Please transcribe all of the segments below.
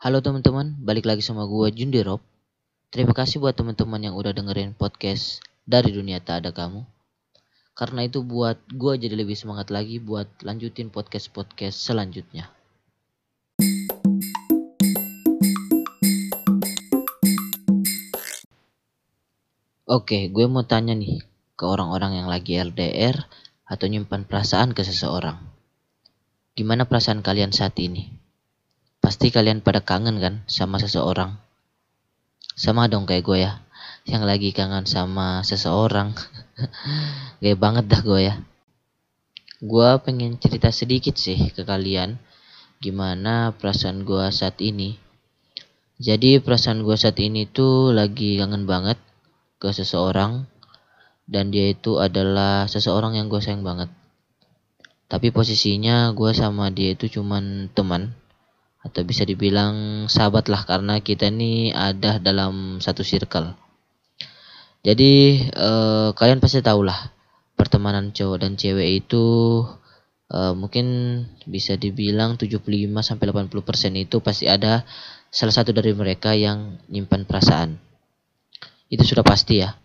Halo teman-teman, balik lagi sama gue Jundi Rob. Terima kasih buat teman-teman yang udah dengerin podcast dari dunia tak ada kamu. Karena itu buat gue jadi lebih semangat lagi buat lanjutin podcast-podcast selanjutnya. Oke, gue mau tanya nih ke orang-orang yang lagi LDR atau nyimpan perasaan ke seseorang. Gimana perasaan kalian saat ini? Pasti kalian pada kangen kan sama seseorang. Sama dong kayak gue ya, yang lagi kangen sama seseorang. Gaya banget dah gue ya. Gue pengen cerita sedikit sih ke kalian gimana perasaan gue saat ini. Jadi perasaan gue saat ini tuh lagi kangen banget ke seseorang dan dia itu adalah seseorang yang gue sayang banget. Tapi posisinya gue sama dia itu cuman teman atau bisa dibilang sahabat lah karena kita ini ada dalam satu circle. Jadi eh, kalian pasti tahu lah pertemanan cowok dan cewek itu eh, mungkin bisa dibilang 75 sampai 80% itu pasti ada salah satu dari mereka yang nyimpan perasaan. Itu sudah pasti ya.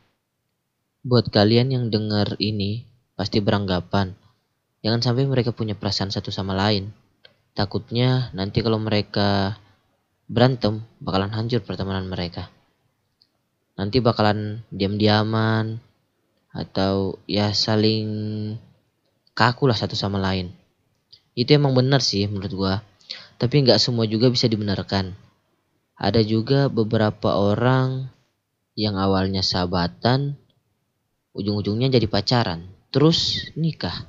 Buat kalian yang dengar ini pasti beranggapan jangan sampai mereka punya perasaan satu sama lain. Takutnya nanti kalau mereka berantem bakalan hancur pertemanan mereka. Nanti bakalan diam-diaman atau ya saling kaku lah satu sama lain. Itu emang benar sih menurut gua. Tapi nggak semua juga bisa dibenarkan. Ada juga beberapa orang yang awalnya sahabatan, ujung-ujungnya jadi pacaran, terus nikah.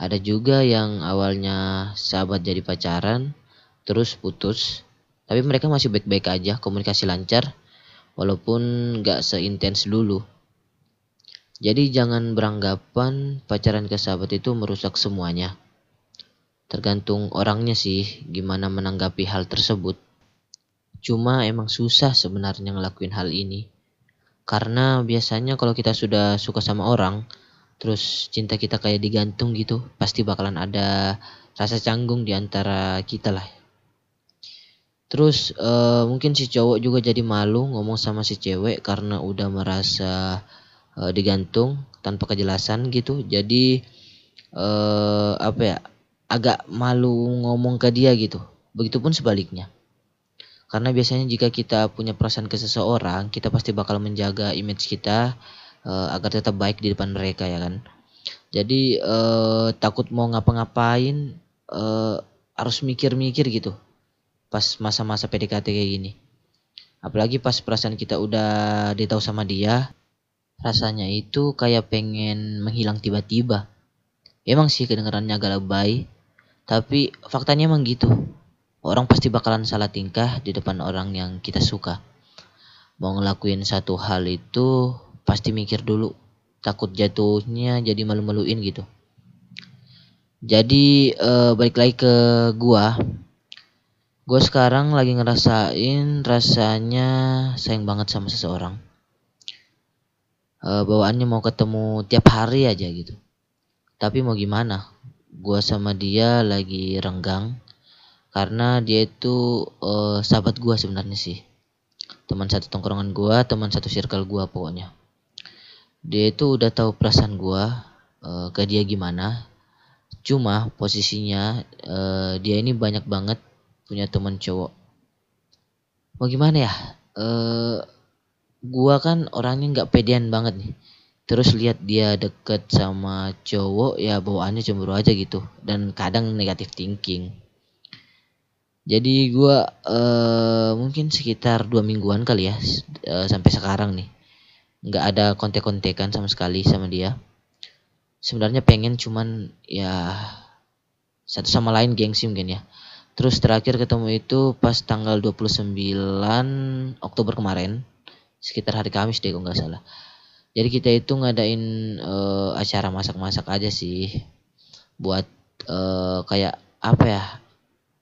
Ada juga yang awalnya sahabat jadi pacaran, terus putus, tapi mereka masih baik-baik aja, komunikasi lancar, walaupun nggak seintens dulu. Jadi jangan beranggapan pacaran ke sahabat itu merusak semuanya. Tergantung orangnya sih gimana menanggapi hal tersebut. Cuma emang susah sebenarnya ngelakuin hal ini. Karena biasanya kalau kita sudah suka sama orang, terus cinta kita kayak digantung gitu, pasti bakalan ada rasa canggung di antara kita lah. Terus uh, mungkin si cowok juga jadi malu ngomong sama si cewek karena udah merasa uh, digantung tanpa kejelasan gitu. Jadi uh, apa ya? agak malu ngomong ke dia gitu. Begitupun sebaliknya. Karena biasanya jika kita punya perasaan ke seseorang, kita pasti bakal menjaga image kita uh, agar tetap baik di depan mereka ya kan. Jadi uh, takut mau ngapa-ngapain uh, harus mikir-mikir gitu. Pas masa-masa PDKT kayak gini. Apalagi pas perasaan kita udah ditahu sama dia, rasanya itu kayak pengen menghilang tiba-tiba. Emang sih kedengarannya agak lebay, tapi faktanya emang gitu orang pasti bakalan salah tingkah di depan orang yang kita suka. Mau ngelakuin satu hal itu pasti mikir dulu, takut jatuhnya jadi malu-maluin gitu. Jadi uh, balik lagi ke gua. Gua sekarang lagi ngerasain rasanya sayang banget sama seseorang. Uh, bawaannya mau ketemu tiap hari aja gitu. Tapi mau gimana? Gua sama dia lagi renggang karena dia itu uh, sahabat gua sebenarnya sih teman satu tongkrongan gua teman satu circle gua pokoknya dia itu udah tahu perasaan gua uh, ke dia gimana. Cuma posisinya uh, dia ini banyak banget punya teman cowok. Mau gimana ya? Uh, gua kan orangnya nggak pedean banget nih. Terus lihat dia deket sama cowok ya bawaannya cemburu aja gitu. Dan kadang negatif thinking. Jadi gue uh, mungkin sekitar dua mingguan kali ya uh, sampai sekarang nih nggak ada kontek-kontekan sama sekali sama dia. Sebenarnya pengen cuman ya satu sama lain gengsi mungkin ya. Terus terakhir ketemu itu pas tanggal 29 Oktober kemarin sekitar hari Kamis deh kalau nggak salah. Jadi kita itu ngadain uh, acara masak-masak aja sih. Buat uh, kayak apa ya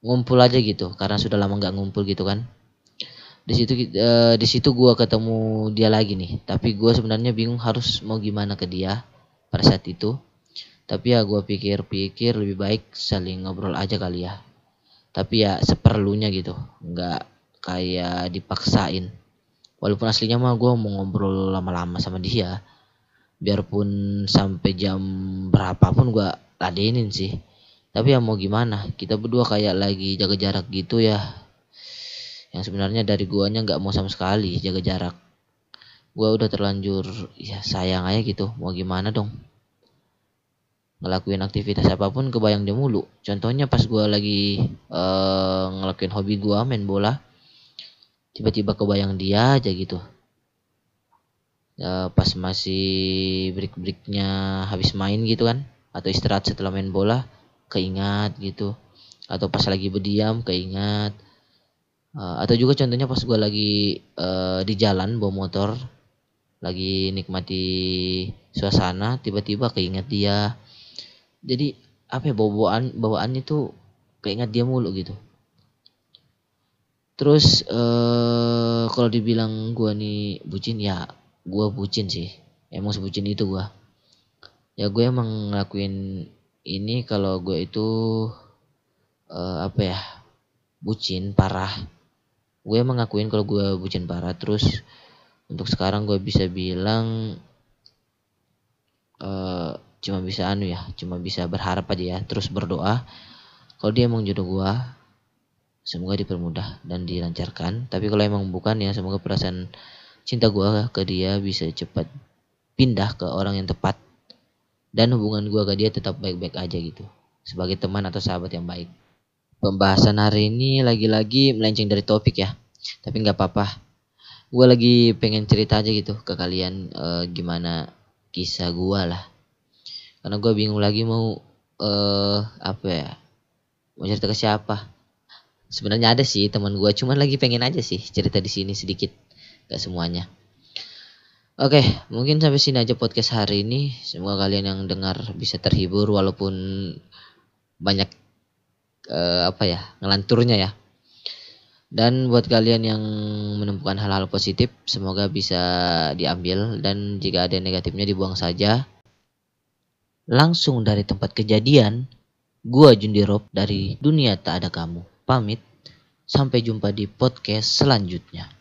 ngumpul aja gitu karena sudah lama nggak ngumpul gitu kan di situ uh, di situ gue ketemu dia lagi nih. Tapi gue sebenarnya bingung harus mau gimana ke dia pada saat itu. Tapi ya gue pikir-pikir lebih baik saling ngobrol aja kali ya. Tapi ya seperlunya gitu. Nggak kayak dipaksain. Walaupun aslinya mah gue mau ngobrol lama-lama sama dia. Biarpun sampai jam berapapun gue ladenin sih. Tapi ya mau gimana? Kita berdua kayak lagi jaga jarak gitu ya yang sebenarnya dari guanya nggak mau sama sekali jaga jarak. Gua udah terlanjur ya sayang aja gitu mau gimana dong? Ngelakuin aktivitas apa pun kebayang dia mulu. Contohnya pas gue lagi uh, ngelakuin hobi gue main bola tiba-tiba kebayang dia aja gitu. Uh, pas masih break-breaknya habis main gitu kan atau istirahat setelah main bola keingat gitu. Atau pas lagi berdiam keingat uh, atau juga contohnya pas gue lagi uh, di jalan bawa motor lagi nikmati suasana tiba-tiba keingat dia. Jadi apa ya bawaan bawaannya tuh keingat dia mulu gitu. Terus eh kalau dibilang gua nih bucin ya gua bucin sih. Emang sebucin itu gua. Ya gue emang ngelakuin ini kalau gue itu uh, apa ya bucin parah gue emang kalau gue bucin parah. Terus untuk sekarang gue bisa bilang uh, cuma bisa anu ya cuma bisa berharap aja ya. Terus berdoa kalau dia emang jodoh gua semoga dipermudah dan dilancarkan. Tapi kalau emang bukan ya semoga perasaan cinta gua ke dia bisa cepat pindah ke orang yang tepat. Dan hubungan gua ke dia tetap baik-baik aja gitu. Sebagai teman atau sahabat yang baik pembahasan hari ini lagi-lagi melenceng dari topik ya. Tapi nggak apa-apa. Gue lagi pengen cerita aja gitu ke kalian uh, gimana kisah gue lah. Karena gue bingung lagi mau uh, apa ya mau cerita ke siapa. Sebenarnya ada sih teman gue cuman lagi pengen aja sih cerita di sini sedikit. Gak semuanya. Oke, mungkin sampai sini aja podcast hari ini. Semoga kalian yang dengar bisa terhibur walaupun banyak uh, apa ya ngelanturnya ya. Dan buat kalian yang menemukan hal-hal positif, semoga bisa diambil dan jika ada negatifnya dibuang saja. Langsung dari tempat kejadian, gua Jundirop dari Dunia Tak Ada Kamu. Pamit, sampai jumpa di podcast selanjutnya.